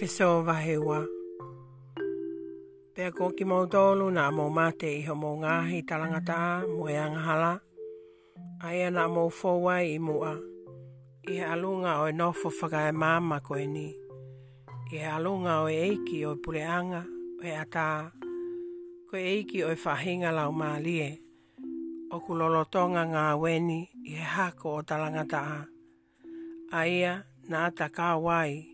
fiso vahe wa. Pea ko ki mau na mo mate i ho mo ngahi talangata mo e anghala. Aia na mo fowa i mua. I he alunga o e nofo whaka e mama ko e ni. I he alunga o e eiki o e puleanga o e ata. Ko e eiki o e whahinga lau mālie. O ku lolotonga ngā weni i he hako o talangata. Aia na ata kawai. wai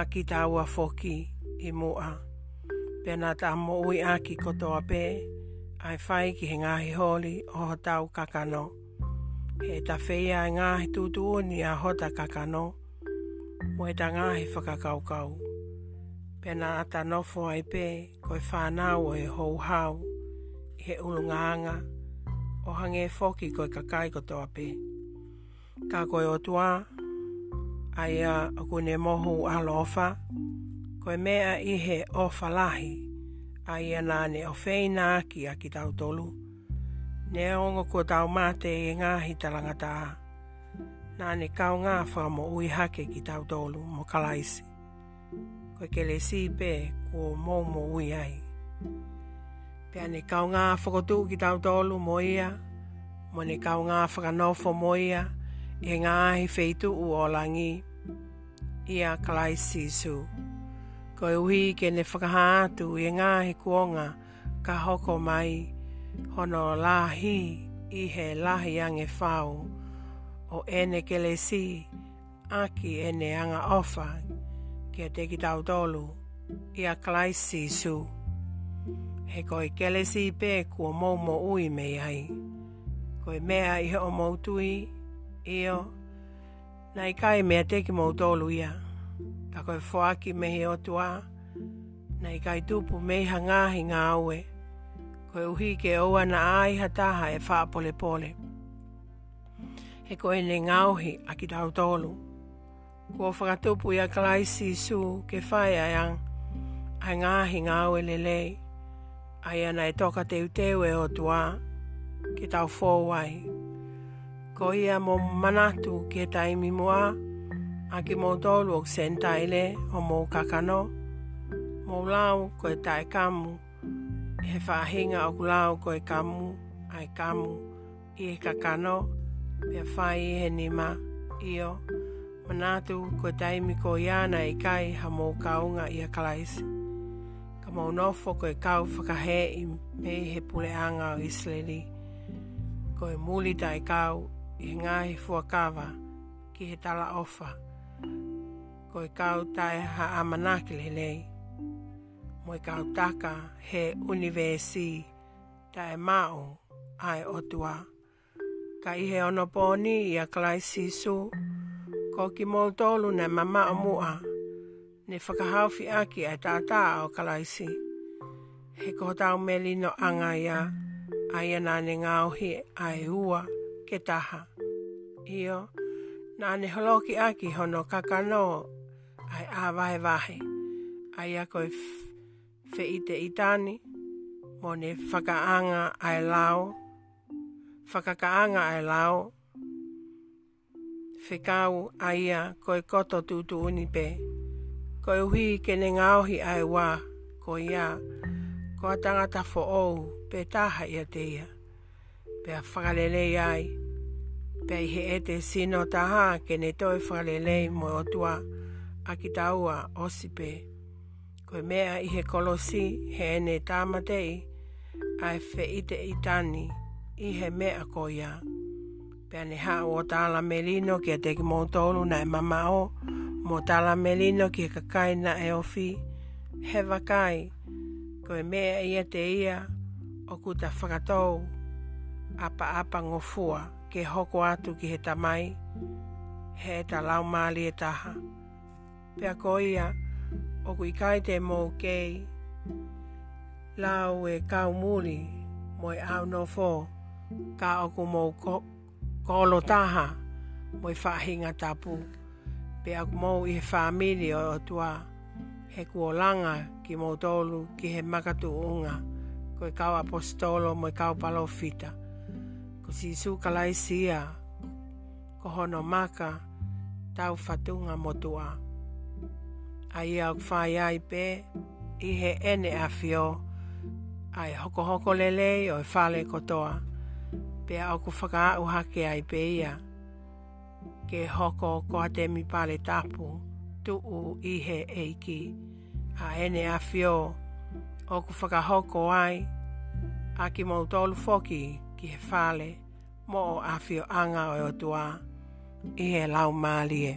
a ki tāua foki i mua. Pena tā moui a ki kotoa pē, ai whai ki he ngāhi hōli o ho tau kakano. He ta whei ai e ngāhi tūtuu ni a hota kakano, mo e ta ngāhi whakakaukau. Pena a ta nofo ai pē, koi whānau e hou hau, he ulunganga, o hange foki koi kakai kotoa pē. Ka koi o tuā, aia a kone mohu alofa, koe mea i he o falahi, aia nāne o feina ki a ki tau tolu. Ne ongo ko tau mate e ngā hi talangata. Nāne kau ngā wha mo ui hake ki tau tolu mo kalaisi. Koe kele si pē ko mou mo ui ai. Pea ne kau ngā whakotu ki tau tolu mo ia, mo ne kau ngā whakanofo mo ia, mo ia, e ngā he feitu u olangi i a kalai sisu. Ko e uhi ke ne whakahātu e ngā he kuonga ka hoko mai hono lahi i he lahi ange whau o ene ke si aki ene anga ofa ke te ki tau tolu i a kalai sisu. He koe kele si pē kua mou mo ui mei ai. Koe mea i he o moutui Eo, na i kai mea te ki mou tōlu ia. Ta koe fuaki mehi o tua, na i kai tupu mei hangahi ngā aue. Koe uhi ke oa na ai hataha e wha pole pole. He koe ne ngauhi a ki tau tōlu. Kua whakatupu ia klai si su ke whai ai ang. Ai ngāhi ngā aue le lei. Ai ana e toka teu teu e o tua. ke tau fōwai. tau fōwai ko ia mo manatu ke taimi moa, a ki mo tolu o sentaile o mo kakano, mo lau ko e tae kamu, he whahinga o lau ko e kamu, ai kamu, i e kakano, pia whai i he nima, io, manatu ko e taimi ko iana i e kai ha mo kaunga i a kalaisi. Ka mo nofo ko kau whakahe i me he puleanga o Isleli, ko e muli tae kau i ngā he fuakawa ki he tala ofa. Ko i kau tae ha amanakele nei. Mo i kau taka he universi tae mao ai otua. Ka i he onoponi pōni i a klai sisu. Ko ki moutolu ne mama o mua. Ne whakahaufi aki e tātā o kalaisi. He kohotau me lino anga ia. Ai anane ai ua. Ai ua ke taha. Io, nā ne holoki aki hono kakano ai a vahe vahe. Ai a koe fe i te itani, mo ne whakaanga ai lao, whakakaanga ai lao, whekau ai a koe koto tūtu unipe, koe uhi ke ne ngāohi ai wā, koe ia, koe tangata fo ou, pe taha ia te ia pea whakalelei ai. Pea ihe e te sino taha ke ne toi e whakalelei mo o tua a ki taua osipe. Koe mea ihe kolosi he e ne tāmatei a e fe ite i tani i he mea koia. Pea ne ha o tāla melino ki a teki mō tōru na e mama o, mō tāla melino ki a kakai na e ofi, he vakai, koe mea ia e te ia, o kuta whakatou, apa apa ngofua ke hoko atu ki he tamai, he e ta lau maali e taha. Pea ko o kui kai te mō kei, lau e kau muri mo e au no fō, ka oku mō ko, kolo taha, mo e whahinga tapu. Pea ku mō i he whamiri o tua, he kuolanga ki mō tolu, ki he makatu unga, ko e kau apostolo, mo e kau palofita ko si su kalai sia ko hono maka tau fatunga motua a ia o ai pe i he ene a fio ai hoko hoko lele o e fale kotoa pe a o faka whakaau hake ai pe ia ke hoko ko a te mi pale tapu tu u i he eiki a ene a fio o ku whakahoko ai a ki mou tolu foki ki he whale mo o awhio anga o e o tua i he lau mālie.